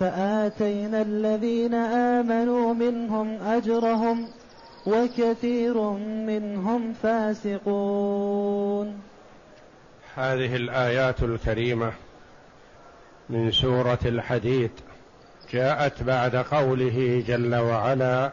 فآتينا الذين آمنوا منهم أجرهم وكثير منهم فاسقون. هذه الآيات الكريمة من سورة الحديد جاءت بعد قوله جل وعلا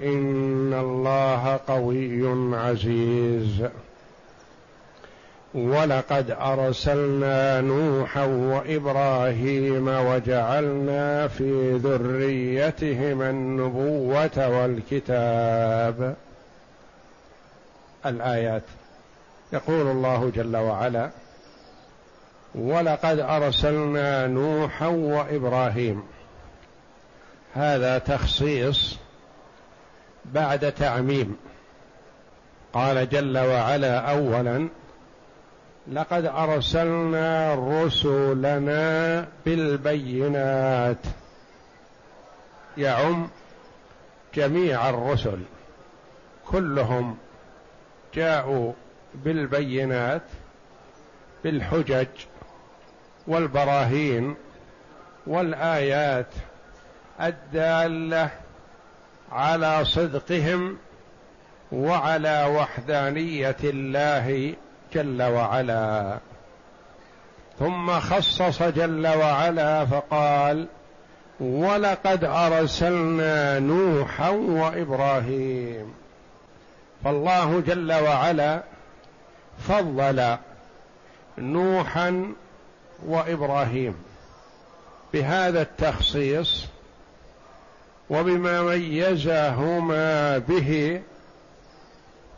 إن الله قوي عزيز. ولقد أرسلنا نوحا وإبراهيم وجعلنا في ذريتهما النبوة والكتاب. الآيات. يقول الله جل وعلا ولقد أرسلنا نوحا وإبراهيم. هذا تخصيص بعد تعميم. قال جل وعلا أولا لقد أرسلنا رسلنا بالبينات. يعم جميع الرسل كلهم جاءوا بالبينات بالحجج والبراهين والآيات الدالة على صدقهم وعلى وحدانية الله جل وعلا. ثم خصص جل وعلا فقال ولقد أرسلنا نوحا وإبراهيم فالله جل وعلا فضل نوحا وإبراهيم بهذا التخصيص وبما ميزهما به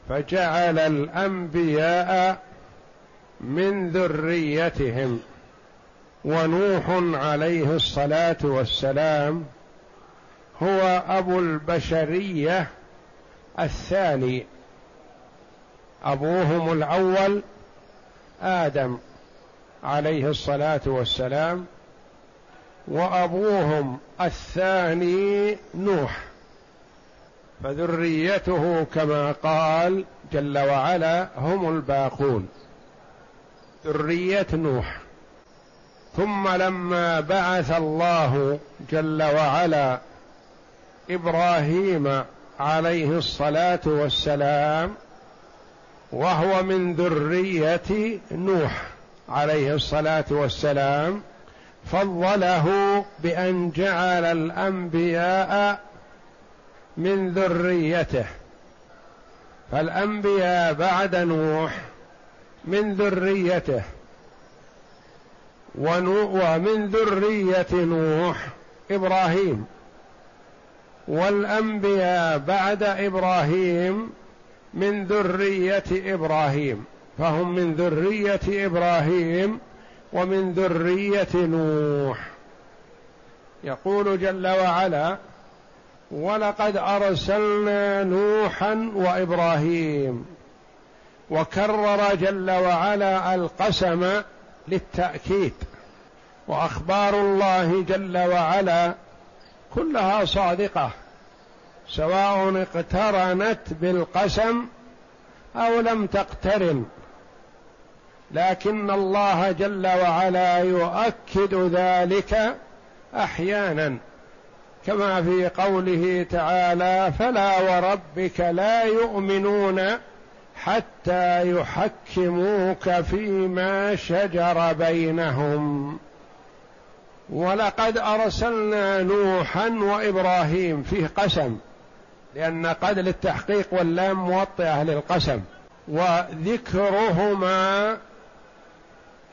فجعل الأنبياء من ذريتهم ونوح عليه الصلاة والسلام هو أبو البشرية الثاني. أبوهم الأول آدم عليه الصلاة والسلام وأبوهم الثاني نوح فذريته كما قال جل وعلا هم الباقون. ذرية نوح. ثم لما بعث الله جل وعلا إبراهيم عليه الصلاة والسلام وهو من ذرية نوح عليه الصلاة والسلام فضله بأن جعل الأنبياء من ذريته. فالأنبياء بعد نوح من ذريته. ومن ذرية نوح إبراهيم. والأنبياء بعد إبراهيم من ذرية إبراهيم. فهم من ذرية إبراهيم ومن ذرية نوح. يقول جل وعلا ولقد أرسلنا نوحا وإبراهيم وكرر جل وعلا القسم للتأكيد وأخبار الله جل وعلا كلها صادقة سواء اقترنت بالقسم أو لم تقترن. لكن الله جل وعلا يؤكد ذلك أحيانا. كما في قوله تعالى فلا وربك لا يؤمنون حتى يحكموك فيما شجر بينهم. ولقد أرسلنا نوحا وإبراهيم فيه قسم لأن قد للتحقيق واللام موطئة للقسم وذكرهما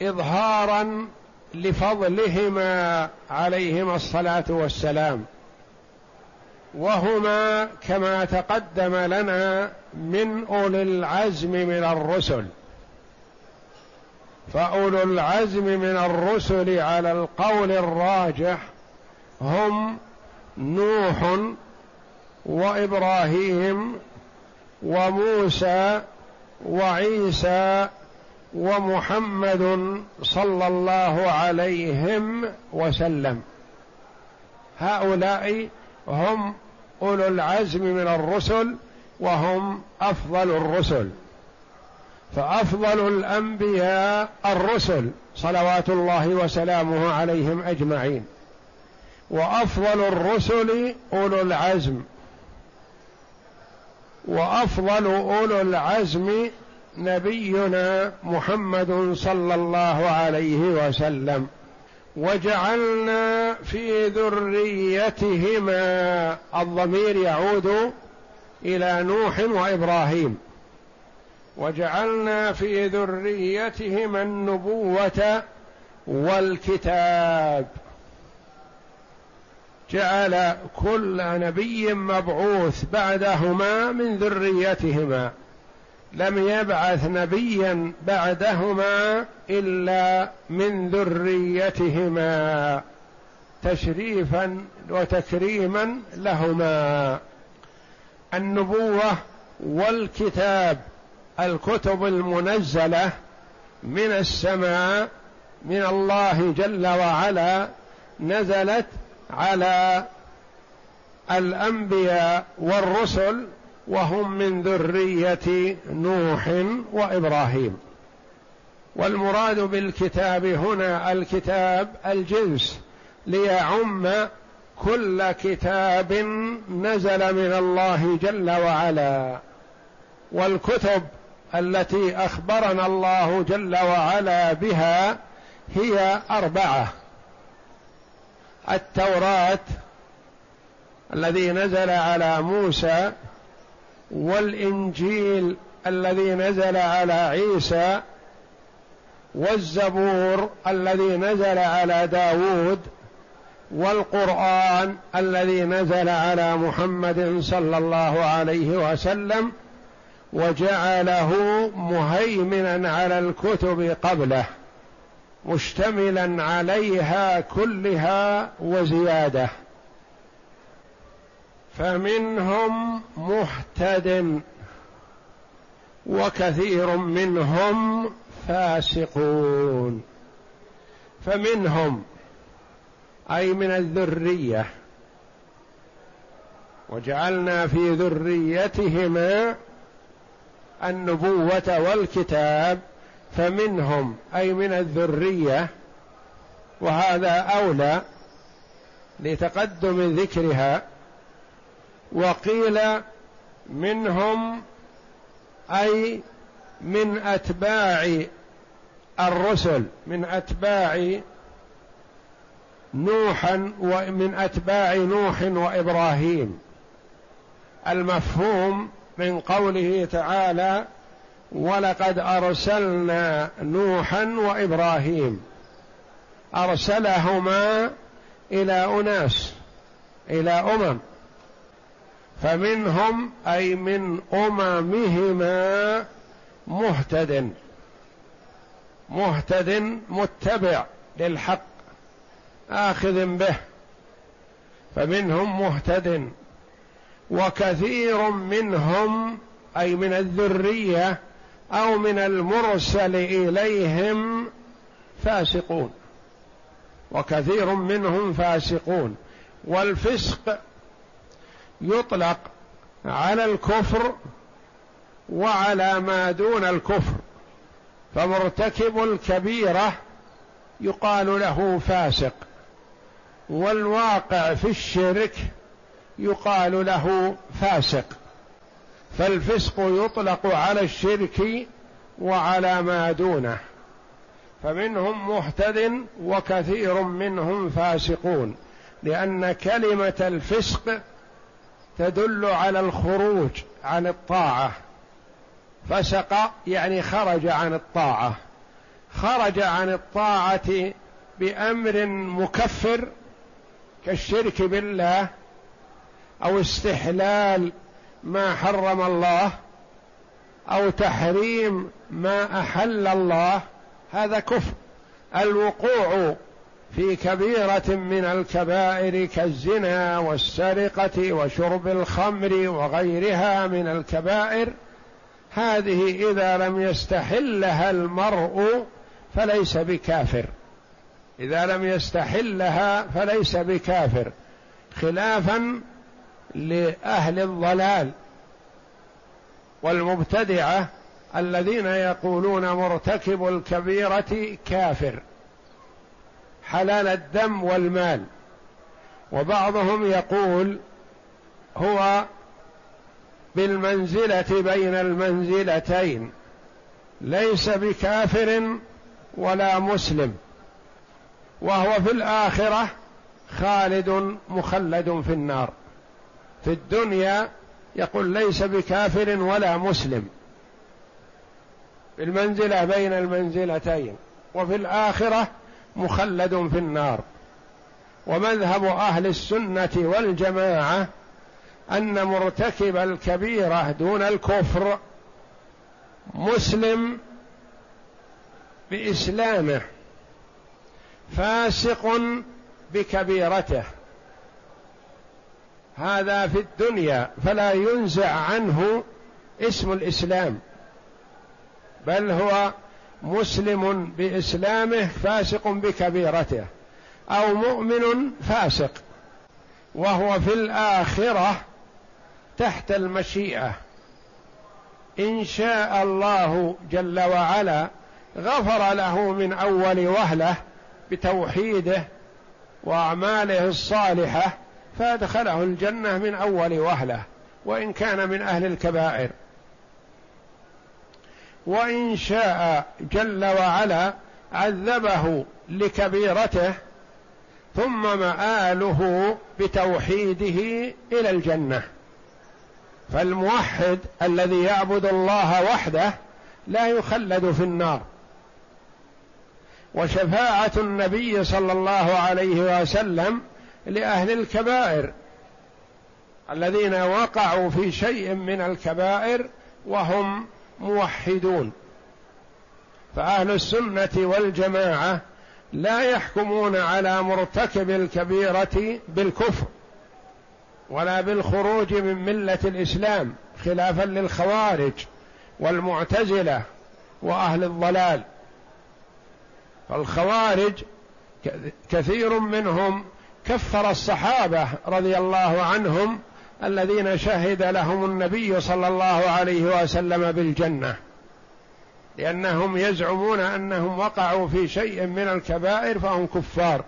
اظهارا لفضلهما عليهما الصلاة والسلام وهما كما تقدم لنا من أولي العزم من الرسل. فأولو العزم من الرسل على القول الراجح هم نوح وإبراهيم وموسى وعيسى ومحمد صلى الله عليهم وسلم. هؤلاء هم أولو العزم من الرسل وهم أفضل الرسل. فأفضل الأنبياء الرسل صلوات الله وسلامه عليهم أجمعين. وأفضل الرسل أولو العزم. وأفضل أولو العزم نبينا محمد صلى الله عليه وسلم وجعلنا في ذريتهما الضمير يعود إلى نوح وإبراهيم. وجعلنا في ذريتهما النبوة والكتاب. جعل كل نبي مبعوث بعدهما من ذريتهما. لم يبعث نبيا بعدهما إلا من ذريتهما تشريفا وتكريما لهما. النبوة والكتاب الكتب المنزلة من السماء من الله جل وعلا نزلت على الأنبياء والرسل وهم من ذرية نوح وإبراهيم. والمراد بالكتاب هنا الكتاب الجنس ليعم كل كتاب نزل من الله جل وعلا. والكتب التي أخبرنا الله جل وعلا بها هي أربعة. التوراة الذي نزل على موسى والإنجيل الذي نزل على عيسى والزبور الذي نزل على داود والقرآن الذي نزل على محمد صلى الله عليه وسلم وجعله مهيمنا على الكتب قبله مشتملا عليها كلها وزيادة. فمنهم مهتد وكثير منهم فاسقون. فمنهم أي من الذرية وجعلنا في ذريتهما النبوة والكتاب فمنهم أي من الذرية وهذا أولى لتقدم ذكرها وقيل منهم أي من أتباع الرسل من أتباع نوحا ومن أتباع نوح وإبراهيم. المفهوم من قوله تعالى ولقد أرسلنا نوحا وإبراهيم. أرسلهما إلى أناس إلى أمم. فمنهم أي من أممهما مهتد مهتد متبع للحق آخذ به. فمنهم مهتد وكثير منهم أي من الذرية أو من المرسل إليهم فاسقون وكثير منهم فاسقون. والفسق يطلق على الكفر وعلى ما دون الكفر. فمرتكب الكبيرة يقال له فاسق والواقع في الشرك يقال له فاسق. فالفسق يطلق على الشرك وعلى ما دونه فمنهم مهتد وكثير منهم فاسقون لأن كلمة الفسق تدل على الخروج عن الطاعة. فسق يعني خرج عن الطاعة. خرج عن الطاعة بأمر مكفر كالشرك بالله أو استحلال ما حرم الله أو تحريم ما أحل الله. هذا كفر. الوقوع في كبيرة من الكبائر كالزنا والسرقة وشرب الخمر وغيرها من الكبائر هذه إذا لم يستحلها المرء فليس بكافر. إذا لم يستحلها فليس بكافر خلافا لأهل الضلال والمبتدعة الذين يقولون مرتكب الكبيرة كافر. حلال الدم والمال. وبعضهم يقول هو بالمنزلة بين المنزلتين ليس بكافر ولا مسلم. وهو في الآخرة خالد مخلد في النار. في الدنيا يقول ليس بكافر ولا مسلم. بالمنزلة بين المنزلتين. وفي الآخرة مخلد في النار. ومذهب أهل السنة والجماعة أن مرتكب الكبيرة دون الكفر مسلم بإسلامه فاسق بكبيرته. هذا في الدنيا فلا ينزع عنه اسم الإسلام بل هو مسلم بإسلامه فاسق بكبيرته أو مؤمن فاسق وهو في الآخرة تحت المشيئة. إن شاء الله جل وعلا غفر له من أول وهلة بتوحيده وأعماله الصالحة فأدخله الجنة من أول وهلة وإن كان من أهل الكبائر. وإن شاء جل وعلا عذبه لكبيرته ثم مآله بتوحيده إلى الجنة. فالموحد الذي يعبد الله وحده لا يخلد في النار. وشفاعة النبي صلى الله عليه وسلم لأهل الكبائر الذين وقعوا في شيء من الكبائر وهم موحدون. فأهل السنة والجماعة لا يحكمون على مرتكب الكبيرة بالكفر ولا بالخروج من ملة الإسلام خلافا للخوارج والمعتزلة وأهل الضلال. فالخوارج كثير منهم كفر الصحابة رضي الله عنهم الذين شهد لهم النبي صلى الله عليه وسلم بالجنة. لأنهم يزعمون أنهم وقعوا في شيء من الكبائر فهم كفار.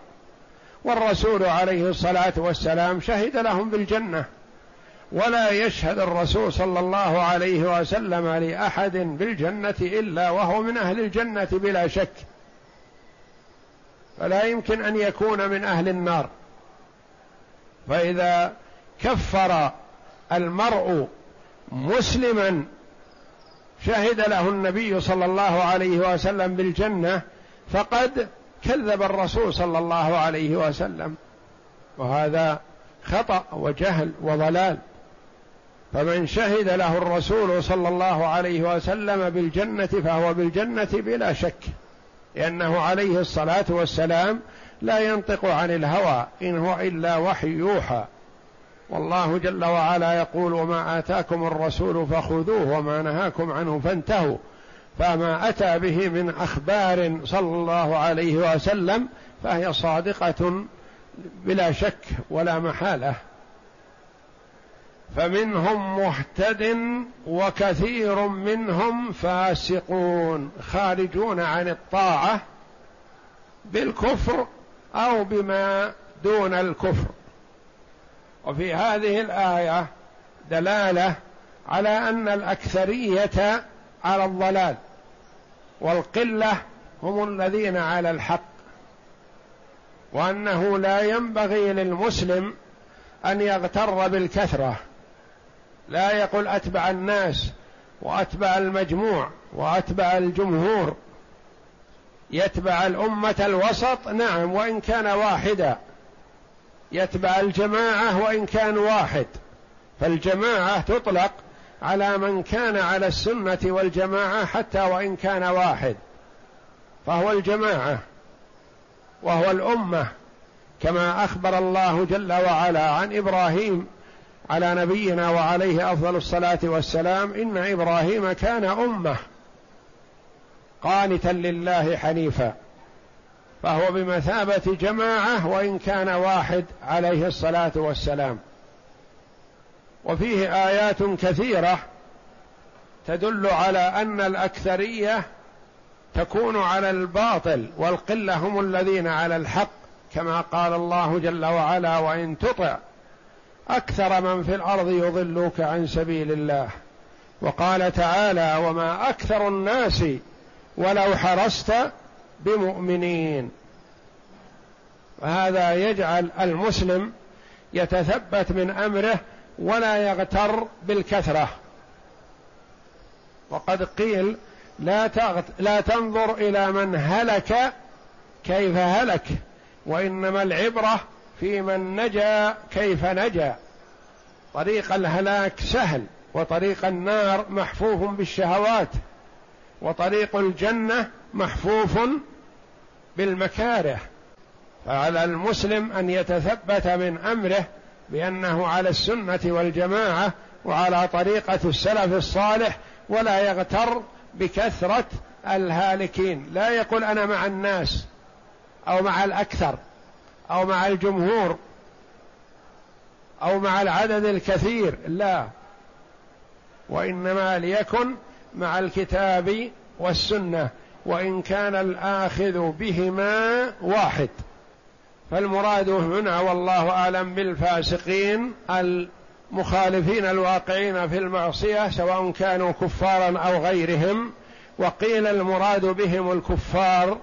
والرسول عليه الصلاة والسلام شهد لهم بالجنة. ولا يشهد الرسول صلى الله عليه وسلم لأحد بالجنة إلا وهو من أهل الجنة بلا شك. فلا يمكن أن يكون من أهل النار. فإذا كفر المرء مسلما شهد له النبي صلى الله عليه وسلم بالجنة فقد كذب الرسول صلى الله عليه وسلم. وهذا خطأ وجهل وضلال. فمن شهد له الرسول صلى الله عليه وسلم بالجنة فهو بالجنة بلا شك لأنه عليه الصلاة والسلام لا ينطق عن الهوى إن هو إلا وحي يوحى. والله جل وعلا يقول وما آتاكم الرسول فخذوه وما نهاكم عنه فانتهوا. فما أتى به من أخبار صلى الله عليه وسلم فهي صادقة بلا شك ولا محالة. فمنهم مهتد وكثير منهم فاسقون خارجون عن الطاعة بالكفر أو بما دون الكفر. وفي هذه الآية دلالة على أن الأكثرية على الضلال والقلة هم الذين على الحق وأنه لا ينبغي للمسلم أن يغتر بالكثرة لا يقول أتبع الناس وأتبع المجموع وأتبع الجمهور يتبع الأمة الوسط نعم وإن كان واحدا. يتبع الجماعة وإن كان واحد. فالجماعة تطلق على من كان على السنة والجماعة حتى وإن كان واحد. فهو الجماعة وهو الأمة كما أخبر الله جل وعلا عن إبراهيم على نبينا وعليه أفضل الصلاة والسلام إن إبراهيم كان أمة قانتا لله حنيفا. فهو بمثابة جماعة وإن كان واحد عليه الصلاة والسلام. وفيه آيات كثيرة تدل على أن الأكثرية تكون على الباطل والقلة هم الذين على الحق كما قال الله جل وعلا وإن تطع أكثر من في الأرض يضلوك عن سبيل الله وقال تعالى وما أكثر الناس ولو حرصت بمؤمنين. وهذا يجعل المسلم يتثبت من أمره ولا يغتر بالكثرة. وقد قيل لا تغت لا تنظر إلى من هلك كيف هلك وإنما العبرة في من نجا كيف نجا. طريق الهلاك سهل وطريق النار محفوف بالشهوات وطريق الجنة محفوف بالمكاره. فعلى المسلم أن يتثبت من أمره بأنه على السنة والجماعة وعلى طريقة السلف الصالح ولا يغتر بكثرة الهالكين. لا يقول أنا مع الناس أو مع الأكثر أو مع الجمهور أو مع العدد الكثير لا. وإنما ليكن مع الكتاب والسنة. وإن كان الآخذ بهما واحد. فالمراد هنا والله أعلم بالفاسقين المخالفين الواقعين في المعصية سواء كانوا كفارا أو غيرهم وقيل المراد بهم الكفار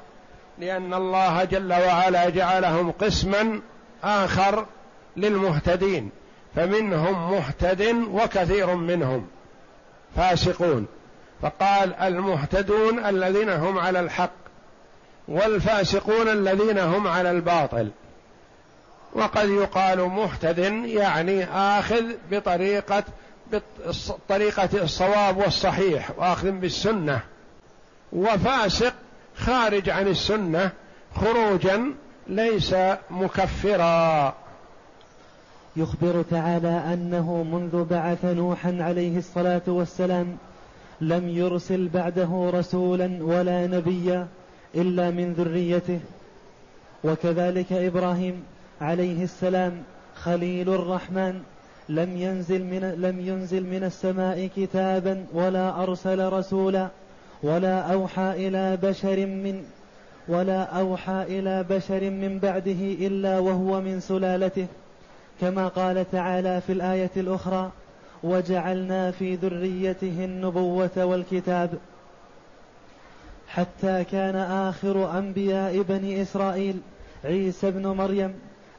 لأن الله جل وعلا جعلهم قسما آخر للمهتدين فمنهم مهتد وكثير منهم فاسقون. فقال المهتدون الذين هم على الحق والفاسقون الذين هم على الباطل. وقد يقال مهتد يعني آخذ بطريقة بطريقة الصواب والصحيح وآخذ بالسنة. وفاسق خارج عن السنة خروجا ليس مكفرا. يخبر تعالى أنه منذ بعث نوحا عليه الصلاة والسلام لم يرسل بعده رسولا ولا نبيا إلا من ذريته. وكذلك إبراهيم عليه السلام خليل الرحمن لم ينزل من لم ينزل من السماء كتابا ولا أرسل رسولا ولا أوحى إلى بشر من ولا أوحى إلى بشر من بعده إلا وهو من سلالته. كما قال تعالى في الآية الأخرى وجعلنا في ذريته النبوة والكتاب حتى كان آخر أنبياء بني إسرائيل عيسى بن مريم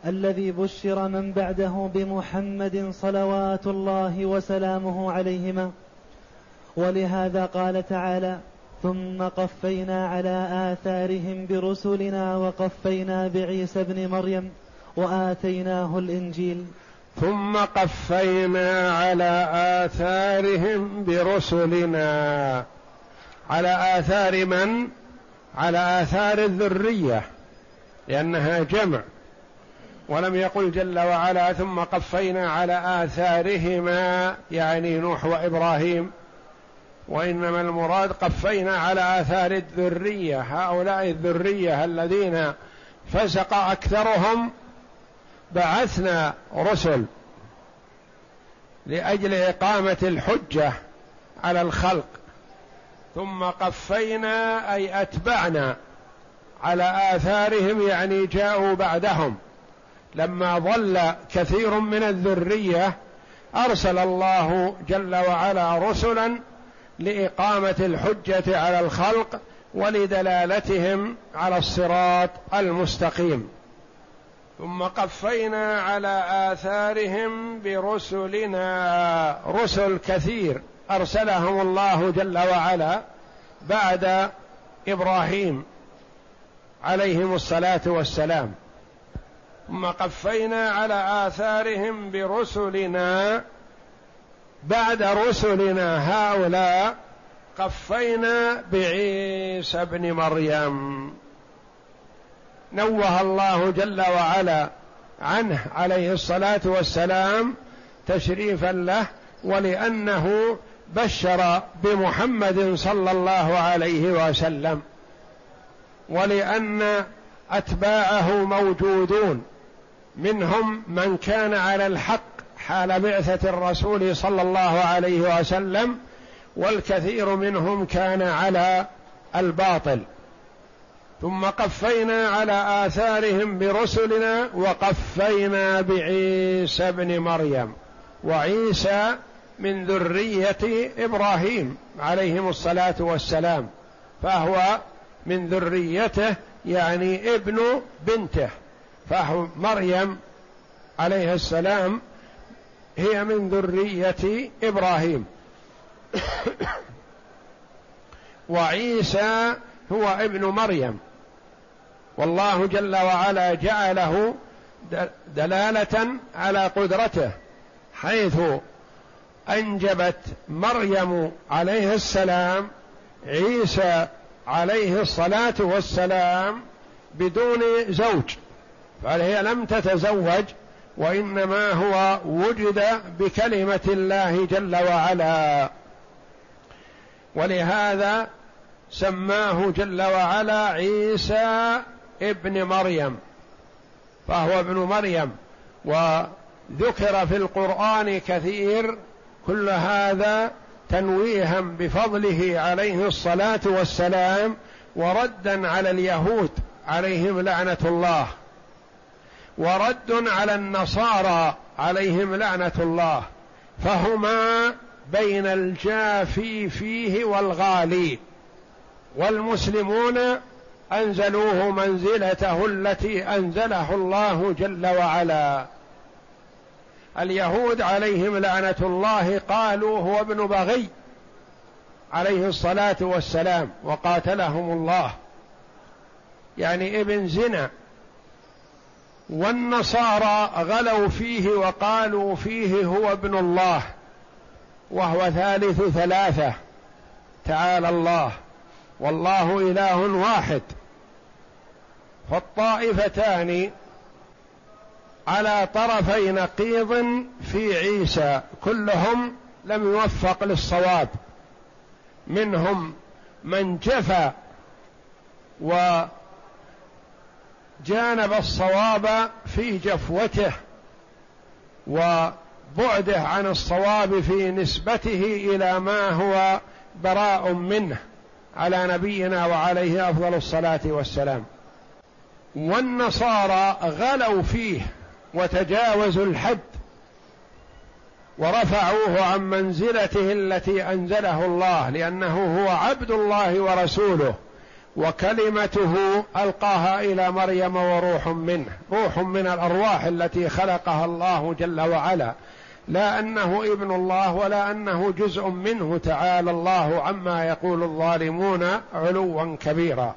الذي بشر من بعده بمحمد صلوات الله وسلامه عليهما. ولهذا قال تعالى ثم قفينا على آثارهم برسلنا وقفينا بعيسى بن مريم وآتيناه الإنجيل. ثم قفينا على آثارهم برسلنا. على آثار من؟ على آثار الذرية لأنها جمع. ولم يقل جل وعلا ثم قفينا على آثارهما يعني نوح وإبراهيم. وإنما المراد قفينا على آثار الذرية هؤلاء الذرية الذين فسق أكثرهم بعثنا رسل لأجل إقامة الحجة على الخلق ثم قفينا أي أتبعنا على آثارهم يعني جاءوا بعدهم. لما ضل كثير من الذرية أرسل الله جل وعلا رسلا لإقامة الحجة على الخلق ولدلالتهم على الصراط المستقيم. ثم قفينا على آثارهم برسلنا. رسل كثير. أرسلهم الله جل وعلا بعد إبراهيم عليهم الصلاة والسلام. ثم قفينا على آثارهم برسلنا بعد رسلنا. هؤلاء قفينا بعيسى ابن مريم. نوه الله جل وعلا عنه عليه الصلاة والسلام تشريفا له ولأنه بشر بمحمد صلى الله عليه وسلم ولأن أتباعه موجودون. منهم من كان على الحق حال بعثة الرسول صلى الله عليه وسلم والكثير منهم كان على الباطل. ثم قفينا على آثارهم برسلنا وقفينا بعيسى ابن مريم وعيسى من ذرية إبراهيم عليهم الصلاة والسلام فهو من ذريته يعني ابن بنته فهو مريم عليه السلام هي من ذرية إبراهيم. وعيسى هو ابن مريم. والله جل وعلا جعله دلالة على قدرته حيث أنجبت مريم عليه السلام عيسى عليه الصلاة والسلام بدون زوج فهي لم تتزوج؟ وإنما هو وجد بكلمة الله جل وعلا. ولهذا سماه جل وعلا عيسى ابن مريم فهو ابن مريم وذكر في القرآن كثير كل هذا تنويها بفضله عليه الصلاة والسلام وردا على اليهود عليهم لعنة الله ورد على النصارى عليهم لعنة الله فهما بين الجافي فيه والغالي والمسلمون أنزلوه منزلته التي أنزله الله جل وعلا. اليهود عليهم لعنة الله قالوا هو ابن بغي عليه الصلاة والسلام وقاتلهم الله. يعني ابن زنا والنصارى غلوا فيه وقالوا فيه هو ابن الله وهو ثالث ثلاثة تعالى الله. والله إله واحد. فالطائفتان على طرفي نقيض في عيسى كلهم لم يوفق للصواب. منهم من جفى وجانب الصواب في جفوته وبعده عن الصواب في نسبته إلى ما هو براء منه. على نبينا وعليه أفضل الصلاة والسلام. والنصارى غلوا فيه وتجاوزوا الحد ورفعوه عن منزلته التي أنزله الله لأنه هو عبد الله ورسوله وكلمته ألقاها إلى مريم وروح منه روح من الأرواح التي خلقها الله جل وعلا. لا أنه ابن الله ولا أنه جزء منه تعالى الله عما يقول الظالمون علوا كبيرا.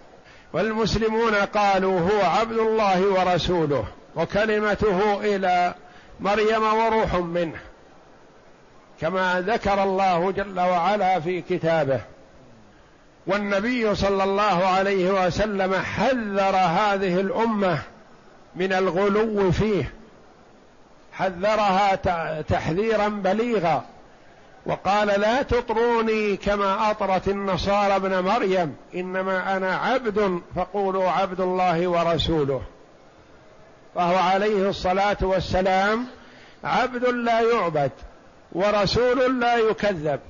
والمسلمون قالوا هو عبد الله ورسوله وكلمته إلى مريم وروح منه كما ذكر الله جل وعلا في كتابه. والنبي صلى الله عليه وسلم حذر هذه الأمة من الغلو فيه. حذرها تحذيرا بليغا. وقال لا تطروني كما أطرت النصارى ابن مريم. إنما أنا عبد فقولوا عبد الله ورسوله. فهو عليه الصلاة والسلام عبد لا يعبد ورسول لا يكذب.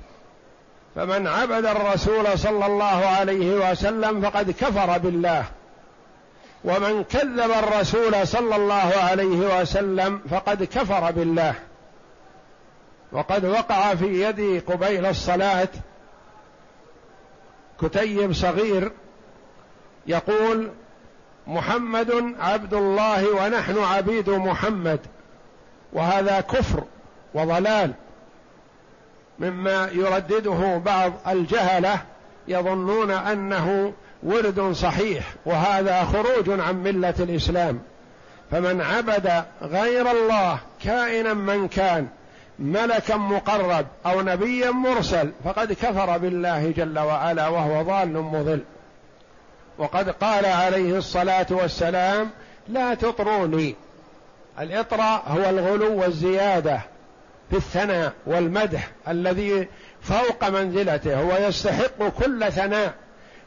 فمن عبد الرسول صلى الله عليه وسلم فقد كفر بالله. ومن كذب الرسول صلى الله عليه وسلم فقد كفر بالله. وقد وقع في يدي قبيل الصلاة كتيب صغير يقول محمد عبد الله ونحن عبيد محمد وهذا كفر وضلال مما يردده بعض الجهلة يظنون أنه ورد صحيح وهذا خروج عن ملة الإسلام. فمن عبد غير الله كائنا من كان ملكا مقرب أو نبيا مرسل فقد كفر بالله جل وعلا وهو ضال مضل. وقد قال عليه الصلاة والسلام لا تطروني. الاطراء هو الغلو والزيادة في الثناء والمدح الذي فوق منزلته هو يستحق كل ثناء.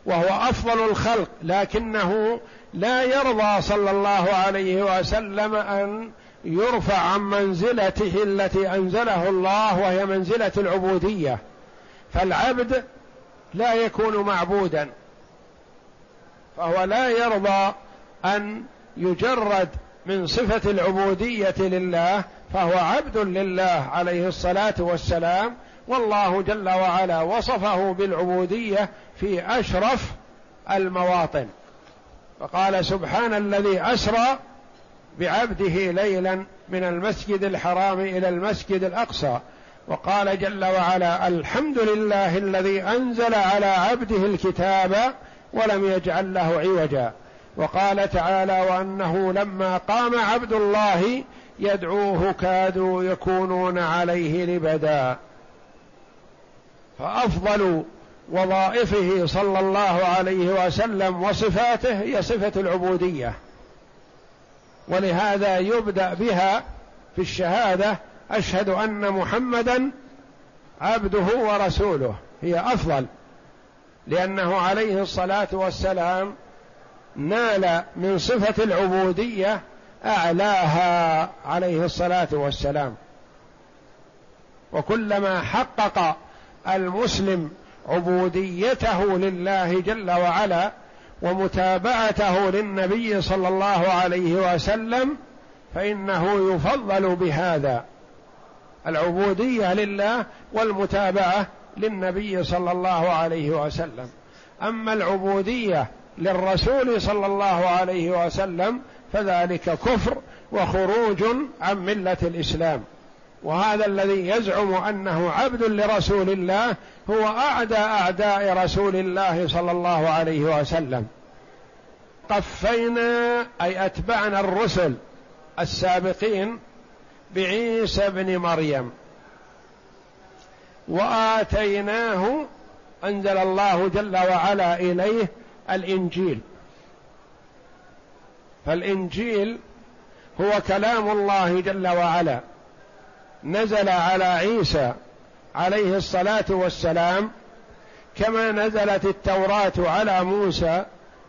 وهو أفضل الخلق لكنه لا يرضى صلى الله عليه وسلم أن يرفع عن منزلته التي أنزله الله وهي منزلة العبودية. فالعبد لا يكون معبودا فهو لا يرضى أن يجرد من صفة العبودية لله فهو عبد لله عليه الصلاة والسلام والله جل وعلا وصفه بالعبودية في أشرف المواطن. فقال سبحان الذي أسرى بعبده ليلا من المسجد الحرام إلى المسجد الأقصى. وقال جل وعلا الحمد لله الذي أنزل على عبده الكتاب ولم يجعل له عوجا. وقال تعالى وأنه لما قام عبد الله يدعوه كادوا يكونون عليه لبدا. فأفضل وظائفه صلى الله عليه وسلم وصفاته هي صفة العبودية. ولهذا يبدأ بها في الشهادة أشهد أن محمدا عبده ورسوله. هي أفضل لأنه عليه الصلاة والسلام نال من صفة العبودية أعلاها عليه الصلاة والسلام. وكلما حقق المسلم عبوديته لله جل وعلا ومتابعته للنبي صلى الله عليه وسلم فإنه يفضل بهذا. العبودية لله والمتابعة للنبي صلى الله عليه وسلم. أما العبودية للرسول صلى الله عليه وسلم فذلك كفر وخروج عن ملة الإسلام. وهذا الذي يزعم أنه عبد لرسول الله هو أعدى أعداء رسول الله صلى الله عليه وسلم. قفينا أي أتبعنا الرسل السابقين بعيسى ابن مريم. وآتيناه أنزل الله جل وعلا إليه الإنجيل. فالإنجيل هو كلام الله جل وعلا. نزل على عيسى عليه الصلاة والسلام كما نزلت التوراة على موسى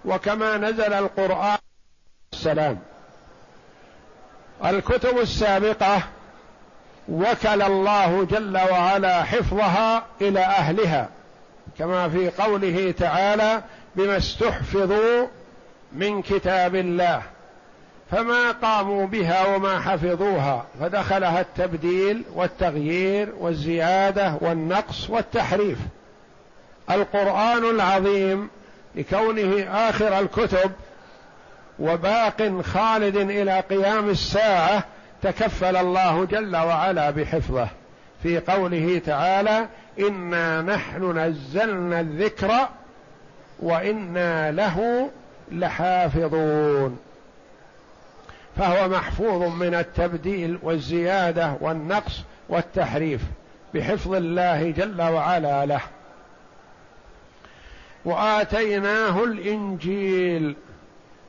وكما نزل القرآن السلام. الكتب السابقة وكل الله جل وعلا حفظها إلى أهلها كما في قوله تعالى بما استحفظوا من كتاب الله فما قاموا بها وما حفظوها فدخلها التبديل والتغيير والزيادة والنقص والتحريف. القرآن العظيم لكونه آخر الكتب وباق خالد إلى قيام الساعة تكفل الله جل وعلا بحفظه. في قوله تعالى إنا نحن نزلنا الذكر وإنا له لحافظون فهو محفوظ من التبديل والزيادة والنقص والتحريف بحفظ الله جل وعلا له. وآتيناه الإنجيل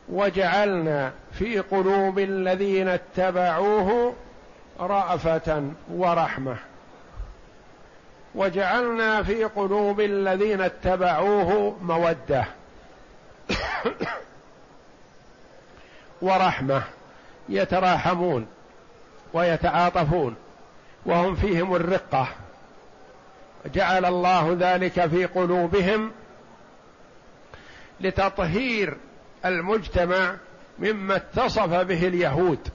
وجعلنا في قلوب الذين اتبعوه رأفة ورحمة. وجعلنا في قلوب الذين اتبعوه مودة ورحمة. يتراحمون ويتعاطفون وهم فيهم الرقة. جعل الله ذلك في قلوبهم لتطهير المجتمع مما اتصف به اليهود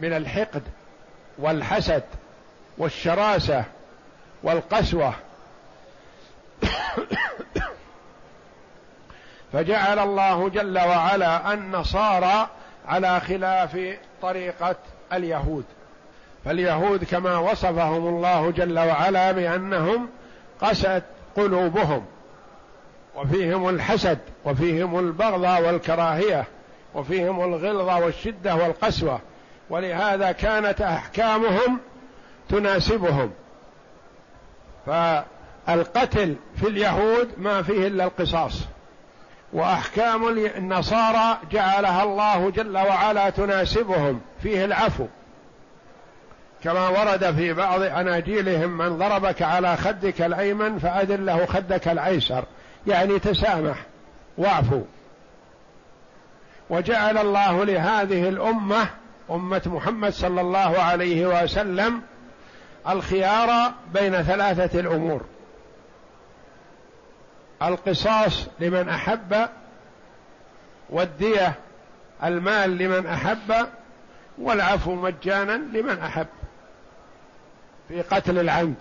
من الحقد والحسد والشراسة والقسوة. فجعل الله جل وعلا النصارى على خلاف طريقة اليهود. فاليهود كما وصفهم الله جل وعلا بأنهم قست قلوبهم وفيهم الحسد وفيهم البغضة والكراهية وفيهم الغلظة والشدة والقسوة. ولهذا كانت أحكامهم تناسبهم. فالقتل في اليهود ما فيه إلا القصاص. وأحكام النصارى جعلها الله جل وعلا تناسبهم. فيه العفو. كما ورد في بعض أناجيلهم من ضربك على خدك الأيمن فأدر له خدك الأيسر. يعني تسامح واعفو وجعل الله لهذه الأمة أمة محمد صلى الله عليه وسلم الخيار بين ثلاثة الأمور. القصاص لمن أحب والدية المال لمن أحب والعفو مجانا لمن أحب في قتل العمد.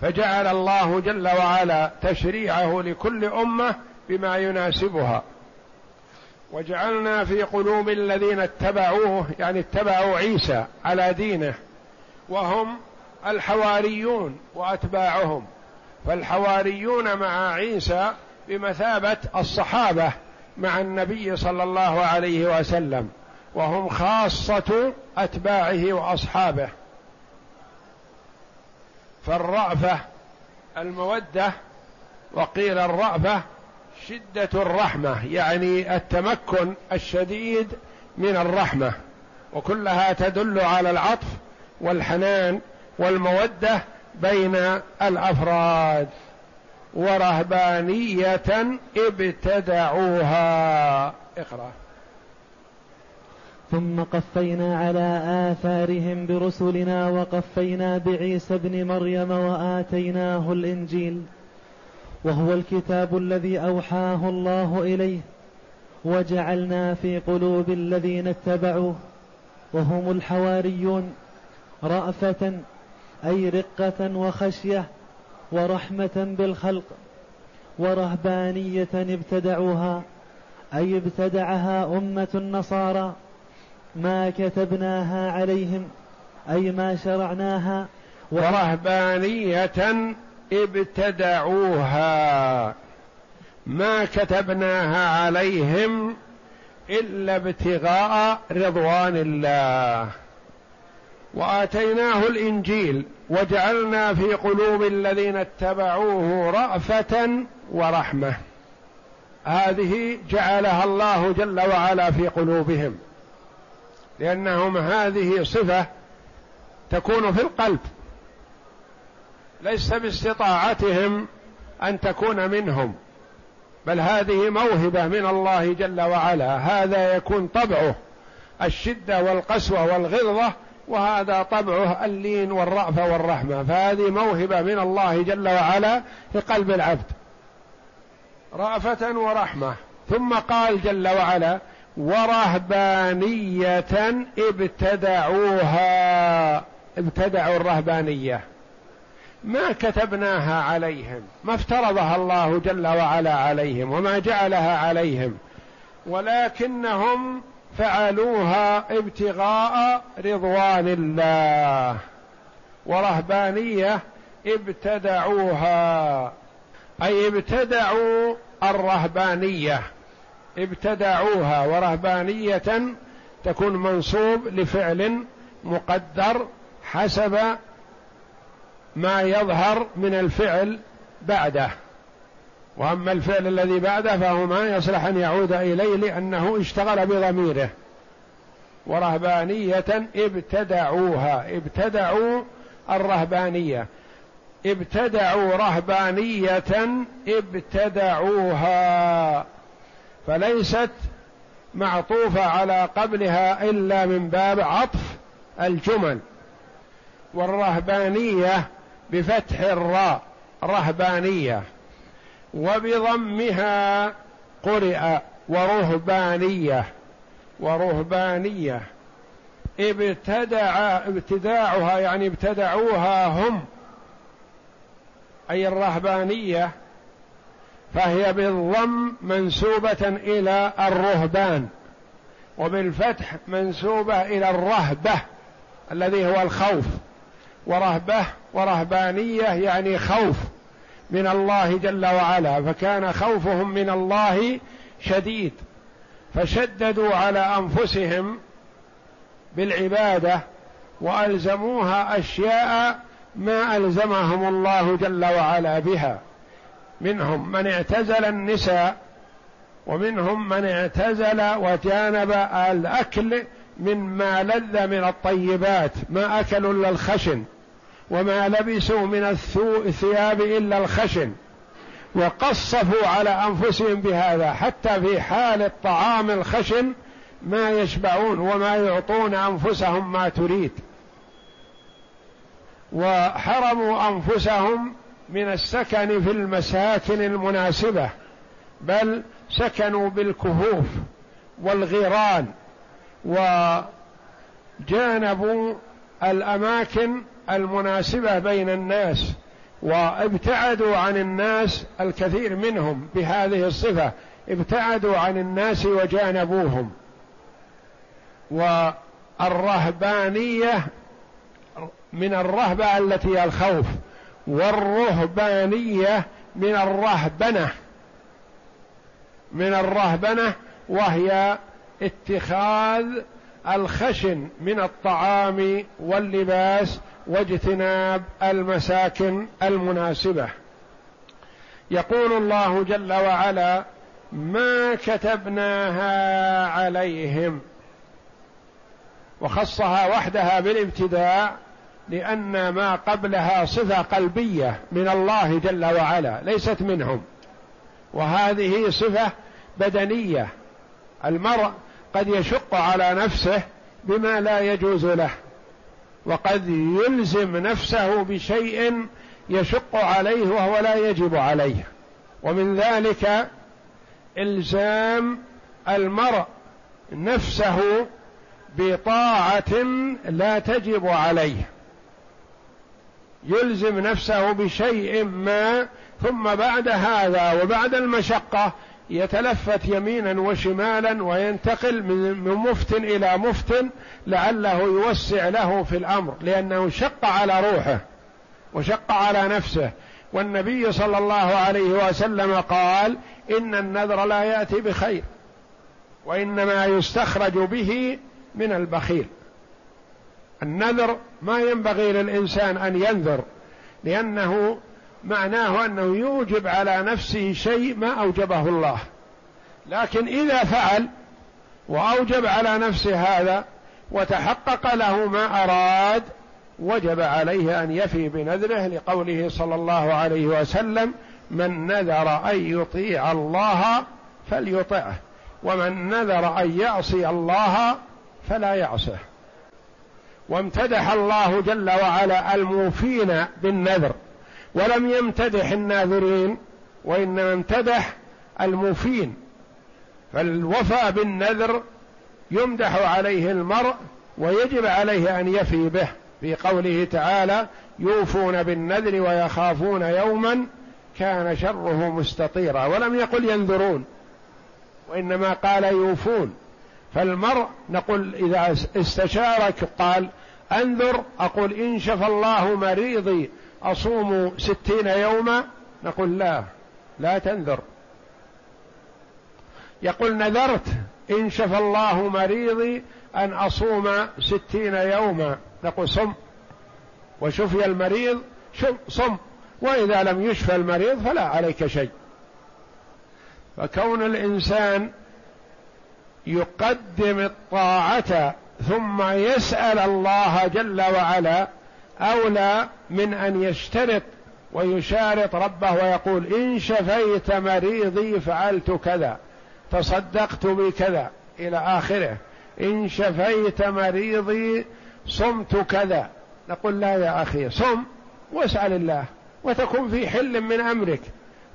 فجعل الله جل وعلا تشريعه لكل أمة بما يناسبها. وجعلنا في قلوب الذين اتبعوه يعني اتبعوا عيسى على دينه وهم الحواريون وأتباعهم. فالحواريون مع عيسى بمثابة الصحابة مع النبي صلى الله عليه وسلم وهم خاصة أتباعه وأصحابه. فالرأفة المودة وقيل الرأفة شدة الرحمة يعني التمكن الشديد من الرحمة وكلها تدل على العطف والحنان والمودة بين الأفراد ورهبانية ابتدعوها. اقرأ. ثم قفينا على آثارهم برسلنا وقفينا بعيسى ابن مريم وآتيناه الإنجيل وهو الكتاب الذي أوحاه الله إليه وجعلنا في قلوب الذين اتبعوه وهم الحواريون رأفة أي رقة وخشية ورحمة بالخلق ورهبانية ابتدعوها أي ابتدعها أمة النصارى ما كتبناها عليهم أي ما شرعناها ورهبانية ابتدعوها ما كتبناها عليهم إلا ابتغاء رضوان الله. وآتيناه الإنجيل وجعلنا في قلوب الذين اتبعوه رأفة ورحمة. هذه جعلها الله جل وعلا في قلوبهم لأنهم هذه صفة تكون في القلب ليس باستطاعتهم أن تكون منهم بل هذه موهبة من الله جل وعلا. هذا يكون طبعه الشدة والقسوة والغلظة وهذا طبعه اللين والرأفة والرحمة. فهذه موهبة من الله جل وعلا في قلب العبد. رأفة ورحمة. ثم قال جل وعلا ورهبانية ابتدعوها. ابتدعوا الرهبانية. ما كتبناها عليهم ما افترضها الله جل وعلا عليهم وما جعلها عليهم. ولكنهم فعلوها ابتغاء رضوان الله ورهبانية ابتدعوها. أي ابتدعوا الرهبانية. ابتدعوها ورهبانية تكون منصوب لفعل مقدر حسب ما يظهر من الفعل بعده. واما الفعل الذي بعده فهو ما يصلح أن يعود إليه لأنه اشتغل بضميره. ورهبانية ابتدعوها ابتدعوا الرهبانية. ابتدعوا رهبانية ابتدعوها. فليست معطوفة على قبلها إلا من باب عطف الجمل. والرهبانية بفتح الراء رهبانية. وبضمها قرئ ورهبانية ورهبانية. ابتدع ابتداعها يعني ابتدعوها هم أي الرهبانية. فهي بالضم منسوبة إلى الرهبان وبالفتح منسوبة إلى الرهبة الذي هو الخوف. ورهبة ورهبانية يعني خوف. من الله جل وعلا فكان خوفهم من الله شديد فشددوا على أنفسهم بالعبادة وألزموها أشياء ما ألزمهم الله جل وعلا بها. منهم من اعتزل النساء ومنهم من اعتزل وجانب الأكل مما لذ من الطيبات ما أكلوا إلا الخشن. وما لبسوا من الثياب إلا الخشن وقصفوا على أنفسهم بهذا حتى في حال الطعام الخشن ما يشبعون وما يعطون أنفسهم ما تريد. وحرموا أنفسهم من السكن في المساكن المناسبة بل سكنوا بالكهوف والغيران وجانبوا الأماكن المناسبة بين الناس وابتعدوا عن الناس الكثير منهم بهذه الصفة ابتعدوا عن الناس وجانبوهم. والرهبانية من الرهبة التي هي الخوف والرهبانية من الرهبنة من الرهبنة وهي اتخاذ الخشن من الطعام واللباس واجتناب المساكن المناسبة. يقول الله جل وعلا ما كتبناها عليهم. وخصها وحدها بالابتداء لأن ما قبلها صفة قلبية من الله جل وعلا ليست منهم. وهذه صفة بدنية. المرء قد يشق على نفسه بما لا يجوز له. وقد يلزم نفسه بشيء يشق عليه وهو لا يجب عليه. ومن ذلك إلزام المرء نفسه بطاعة لا تجب عليه. يلزم نفسه بشيء ما ثم بعد هذا وبعد المشقة يتلفت يمينا وشمالا وينتقل من مفت إلى مفت لعله يوسع له في الأمر لأنه شق على روحه وشق على نفسه. والنبي صلى الله عليه وسلم قال إن النذر لا يأتي بخير وإنما يستخرج به من البخيل. النذر ما ينبغي للإنسان أن ينذر لأنه معناه أنه يوجب على نفسه شيء ما أوجبه الله. لكن إذا فعل وأوجب على نفسه هذا وتحقق له ما أراد وجب عليه أن يفي بنذره لقوله صلى الله عليه وسلم من نذر أن يطيع الله فليطعه ومن نذر أن يعصي الله فلا يعصه وامتدح الله جل وعلا الموفين بالنذر. ولم يمتدح الناذرين وإنما امتدح الموفين. فالوفاء بالنذر يمدح عليه المرء ويجب عليه أن يفي به. في قوله تعالى يوفون بالنذر ويخافون يوما كان شره مستطيرا. ولم يقل ينذرون وإنما قال يوفون. فالمرء نقول إذا استشارك قال أنذر أقول إن شفى الله مريضي أصوم ستين يوما؟ نقول لا لا تنذر. يقول نذرت إن شفى الله مريضي أن أصوم ستين يوما. نقول صم. وشفي المريض صم. وإذا لم يشفى المريض فلا عليك شيء. فكون الإنسان يقدم الطاعة ثم يسأل الله جل وعلا أولى من أن يشترط ويشارط ربه ويقول إن شفيت مريضي فعلت كذا تصدقت بكذا إلى آخره إن شفيت مريضي صمت كذا. نقول لا يا أخي صم واسأل الله وتكون في حل من أمرك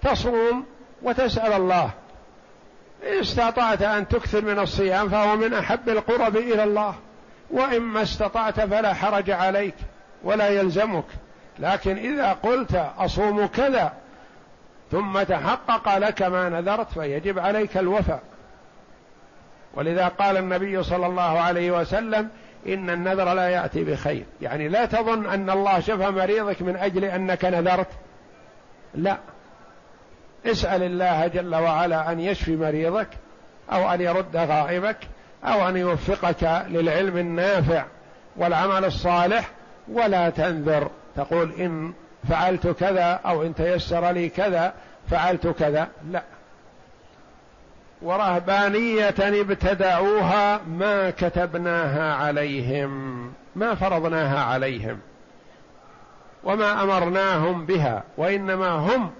تصوم وتسأل الله. إن استطعت أن تكثر من الصيام فهو من أحب القرب إلى الله وإما استطعت فلا حرج عليك. ولا يلزمك. لكن إذا قلت أصوم كذا ثم تحقق لك ما نذرت فيجب عليك الوفاء. ولذا قال النبي صلى الله عليه وسلم إن النذر لا يأتي بخير. يعني لا تظن أن الله شفى مريضك من أجل أنك نذرت. لا. اسأل الله جل وعلا أن يشفي مريضك أو أن يرد غائبك أو أن يوفقك للعلم النافع والعمل الصالح ولا تنذر. تقول إن فعلت كذا أو إن تيسر لي كذا فعلت كذا. لا. ورهبانية ابتدعوها ما كتبناها عليهم ما فرضناها عليهم وما أمرناهم بها وإنما هم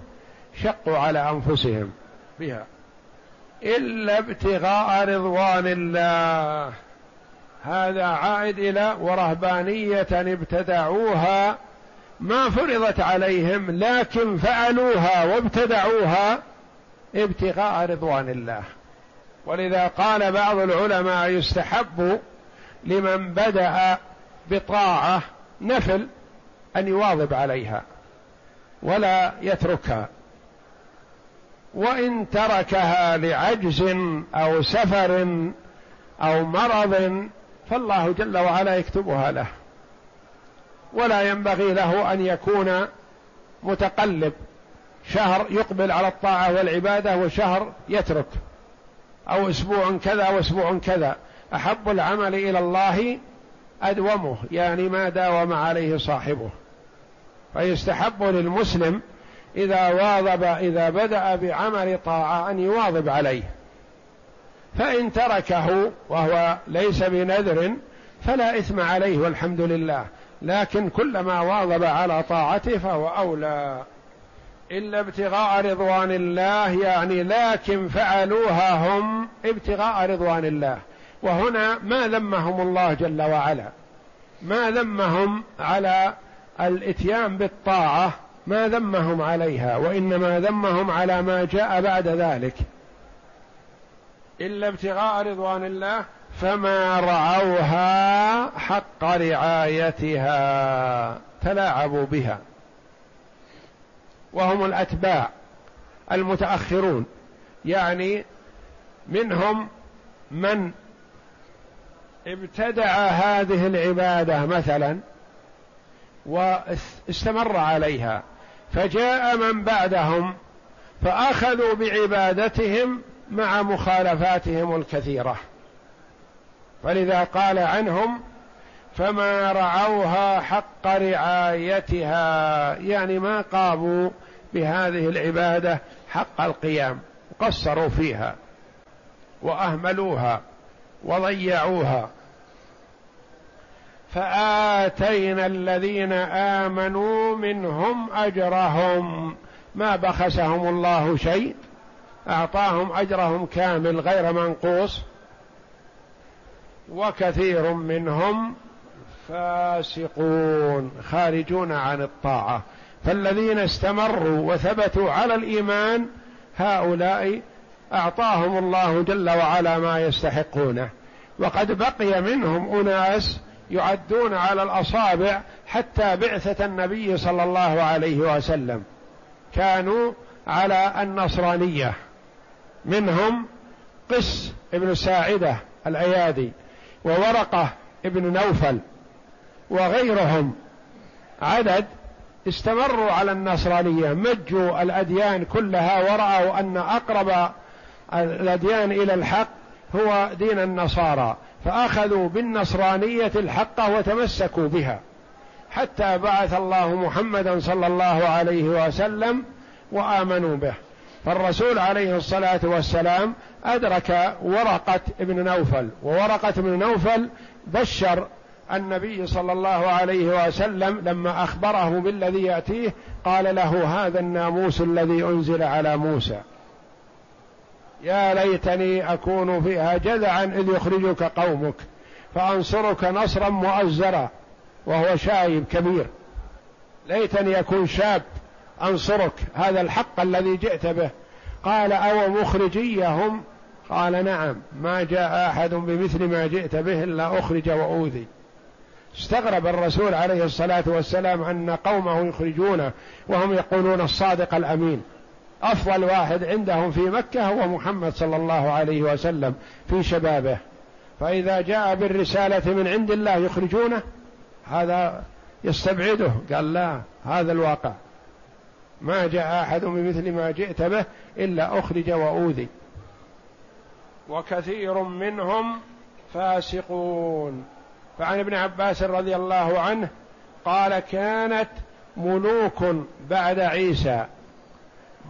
شقوا على أنفسهم بها. إلا ابتغاء رضوان الله. هذا عائد إلى ورهبانية ابتدعوها ما فرضت عليهم لكن فعلوها وابتدعوها ابتغاء رضوان الله. ولذا قال بعض العلماء يستحب لمن بدأ بطاعة نفل أن يواظب عليها ولا يتركها. وإن تركها لعجز أو سفر أو مرض فالله جل وعلا يكتبها له. ولا ينبغي له أن يكون متقلب. شهر يقبل على الطاعة والعبادة وشهر يترك. أو أسبوع كذا وأسبوع كذا. أحب العمل إلى الله أدومه. يعني ما داوم عليه صاحبه. فيستحب للمسلم إذا واظب إذا بدأ بعمل طاعة أن يواظب عليه. فإن تركه وهو ليس بنذر فلا إثم عليه والحمد لله. لكن كلما واظب على طاعته فهو أولى. إلا ابتغاء رضوان الله يعني لكن فعلوها هم ابتغاء رضوان الله. وهنا ما ذمهم الله جل وعلا. ما ذمهم على الإتيان بالطاعة ما ذمهم عليها وإنما ذمهم على ما جاء بعد ذلك. إلا ابتغاء رضوان الله فما رعوها حق رعايتها تلاعبوا بها. وهم الأتباع المتأخرون يعني منهم من ابتدع هذه العبادة مثلا واستمر عليها فجاء من بعدهم فأخذوا بعبادتهم مع مخالفاتهم الكثيرة. فلذا قال عنهم فما رعوها حق رعايتها يعني ما قاموا بهذه العبادة حق القيام قصروا فيها وأهملوها وضيعوها. فآتينا الذين آمنوا منهم أجرهم. ما بخسهم الله شيء؟ أعطاهم أجرهم كامل غير منقوص وكثير منهم فاسقون خارجون عن الطاعة. فالذين استمروا وثبتوا على الإيمان هؤلاء أعطاهم الله جل وعلا ما يستحقونه. وقد بقي منهم أناس يعدون على الأصابع حتى بعثة النبي صلى الله عليه وسلم. كانوا على النصرانية. منهم قس ابن ساعدة الايادي وورقة ابن نوفل وغيرهم. عدد استمروا على النصرانية مجوا الأديان كلها ورأوا أن أقرب الأديان إلى الحق هو دين النصارى فأخذوا بالنصرانية الحقه وتمسكوا بها. حتى بعث الله محمدا صلى الله عليه وسلم وآمنوا به. فالرسول عليه الصلاة والسلام أدرك ورقة ابن نوفل وورقة ابن نوفل بشر النبي صلى الله عليه وسلم لما أخبره بالذي يأتيه قال له هذا الناموس الذي أنزل على موسى. يا ليتني أكون فيها جذعا إذ يخرجك قومك فأنصرك نصرا مؤزرا وهو شايب كبير. ليتني أكون شاب. أنصرك هذا الحق الذي جئت به. قال أو مخرجيهم؟ قال نعم ما جاء أحد بمثل ما جئت به إلا أخرج وأوذي. استغرب الرسول عليه الصلاة والسلام أن قومه يخرجونه وهم يقولون الصادق الأمين. أفضل واحد عندهم في مكة هو محمد صلى الله عليه وسلم في شبابه. فإذا جاء بالرسالة من عند الله يخرجونه هذا يستبعده. قال لا هذا الواقع. ما جاء أحد بمثل ما جئت به إلا أخرج وأوذي. وكثير منهم فاسقون. فعن ابن عباس رضي الله عنه قال كانت ملوك بعد عيسى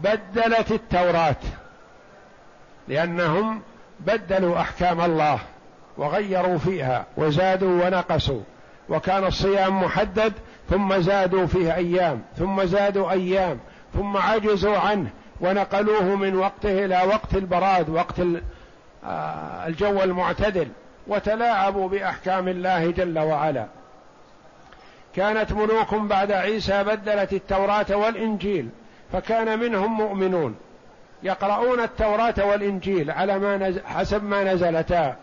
بدلت التوراة لأنهم بدلوا أحكام الله وغيروا فيها وزادوا ونقصوا وكان الصيام محدد ثم زادوا فيه أيام ثم زادوا أيام ثم عجزوا عنه ونقلوه من وقته إلى وقت البراد وقت آه، الجو المعتدل وتلاعبوا بأحكام الله جل وعلا. كانت ملوك بعد عيسى بدلت التوراة والإنجيل فكان منهم مؤمنون. يقرؤون التوراة والإنجيل على ما حسب ما نزلتا.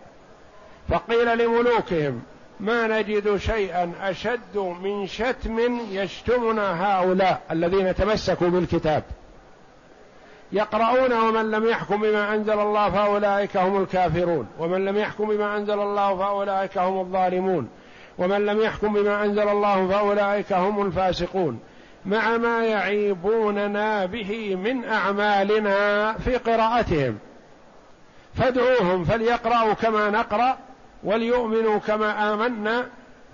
فقيل لملوكهم ما نجد شيئا أشد من شتم يشتمنا هؤلاء الذين تمسكوا بالكتاب. يقرؤون ومن لم يحكم بما أنزل الله فأولئك هم الكافرون. ومن لم يحكم بما أنزل الله فأولئك هم الظالمون. ومن لم يحكم بما أنزل الله فأولئك هم الفاسقون. مع ما يعيبوننا به من أعمالنا في قراءتهم. فادعوهم فليقرأوا كما نقرأ. وليؤمنوا كما آمنا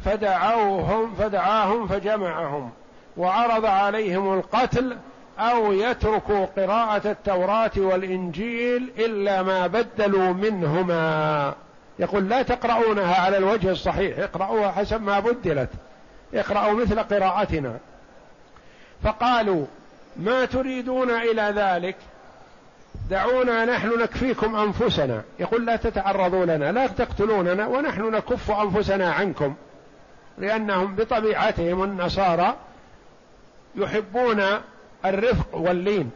فدعوهم فدعاهم فجمعهم وعرض عليهم القتل أو يتركوا قراءة التوراة والإنجيل إلا ما بدلوا منهما. يقول لا تقرؤونها على الوجه الصحيح اقرأوها حسب ما بدلت اقرأوا مثل قراءتنا. فقالوا ما تريدون إلى ذلك؟ دعونا نحن نكفيكم أنفسنا. يقول لا تتعرضوا لنا لا تقتلوننا ونحن نكف أنفسنا عنكم. لأنهم بطبيعتهم النصارى يحبون الرفق واللين.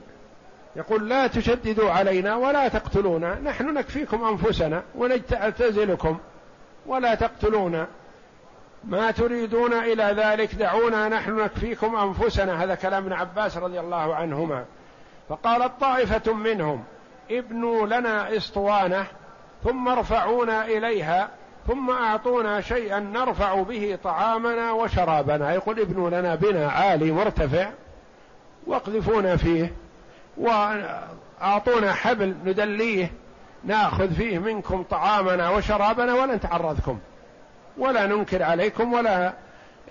يقول لا تشددوا علينا ولا تقتلونا نحن نكفيكم أنفسنا ونعتزلكم ولا تقتلونا ما تريدون إلى ذلك دعونا نحن نكفيكم أنفسنا. هذا كلام ابن عباس رضي الله عنهما. فقالت طائفه منهم ابنوا لنا اسطوانة ثم ارفعونا إليها ثم أعطونا شيئا نرفع به طعامنا وشرابنا. يقول ابنوا لنا بنا عالي مرتفع واقذفونا فيه وأعطونا حبل ندليه ناخذ فيه منكم طعامنا وشرابنا ولا نتعرضكم ولا ننكر عليكم ولا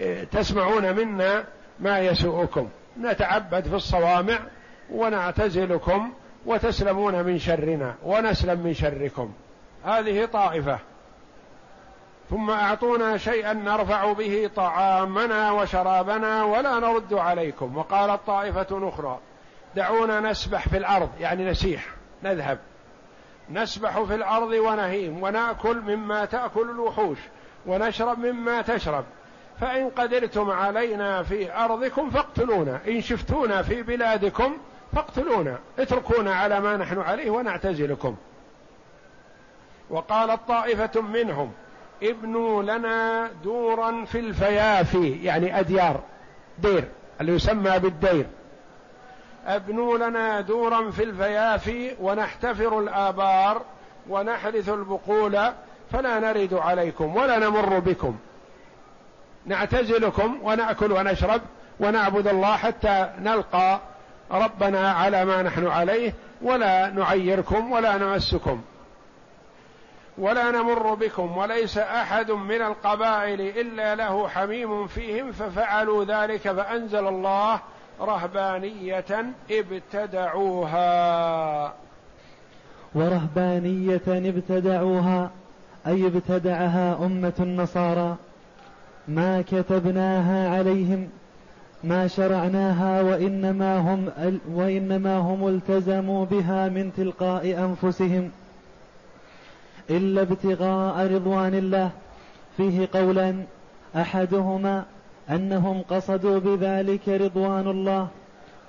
إيه، تسمعون منا ما يسوءكم. نتعبد في الصوامع ونعتزلكم وتسلمون من شرنا ونسلم من شركم. هذه طائفة. ثم أعطونا شيئا نرفع به طعامنا وشرابنا ولا نرد عليكم. وقالت طائفة أخرى دعونا نسبح في الأرض يعني نسيح نذهب. نسبح في الأرض ونهيم ونأكل مما تأكل الوحوش ونشرب مما تشرب. فإن قدرتم علينا في أرضكم فاقتلونا إن شفتونا في بلادكم فاقتلونا اتركونا على ما نحن عليه ونعتزلكم. وقالت طائفه منهم ابنوا لنا دورا في الفيافي يعني أديار دير اللي يسمى بالدير. ابنوا لنا دورا في الفيافي ونحتفر الآبار ونحرث البقول فلا نرد عليكم ولا نمر بكم. نعتزلكم ونأكل ونشرب ونعبد الله حتى نلقى ربنا على ما نحن عليه ولا نعيركم ولا نمسكم ولا نمر بكم وليس أحد من القبائل إلا له حميم فيهم ففعلوا ذلك فأنزل الله رهبانية ابتدعوها. ورهبانية ابتدعوها أي ابتدعها أمة النصارى ما كتبناها عليهم ما شرعناها وإنما هم وإنما هم التزموا بها من تلقاء أنفسهم إلا ابتغاء رضوان الله. فيه قولان أحدهما أنهم قصدوا بذلك رضوان الله.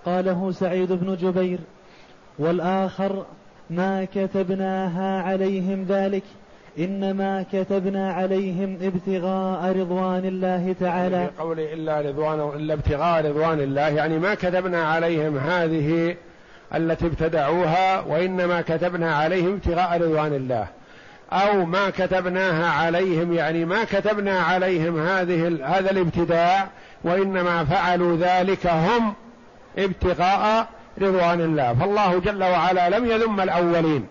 قاله سعيد بن جبير والآخر ما كتبناها عليهم ذلك. إنما كتبنا عليهم ابتغاء رضوان الله تعالى. في قوله إلا رضوان إلا ابتغاء رضوان الله يعني ما كتبنا عليهم هذه التي ابتدعوها وإنما كتبنا عليهم ابتغاء رضوان الله. أو ما كتبناها عليهم يعني ما كتبنا عليهم هذه هذا الابتداع وإنما فعلوا ذلك هم ابتغاء رضوان الله. فالله جل وعلا لم يذم الأولين.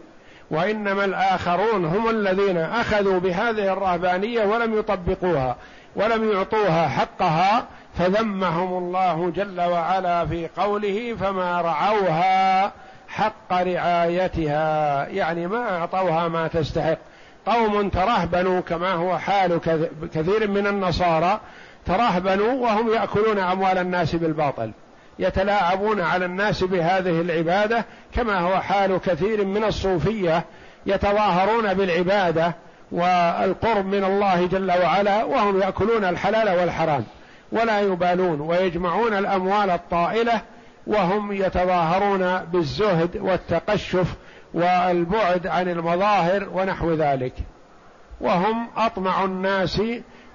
وإنما الآخرون هم الذين أخذوا بهذه الرهبانية ولم يطبقوها ولم يعطوها حقها فذمهم الله جل وعلا في قوله فما رعوها حق رعايتها. يعني ما أعطوها ما تستحق. قوم ترهبنوا كما هو حال كثير من النصارى ترهبنوا وهم يأكلون أموال الناس بالباطل. يتلاعبون على الناس بهذه العبادة كما هو حال كثير من الصوفية يتظاهرون بالعبادة والقرب من الله جل وعلا وهم يأكلون الحلال والحرام ولا يبالون ويجمعون الأموال الطائلة وهم يتظاهرون بالزهد والتقشف والبعد عن المظاهر ونحو ذلك. وهم أطمع الناس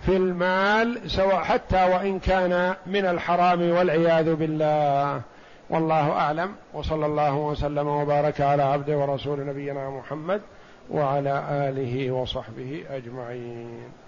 في المال سواء حتى وإن كان من الحرام والعياذ بالله. والله أعلم. وصلى الله وسلم وبارك على عبده ورسول نبينا محمد وعلى آله وصحبه أجمعين.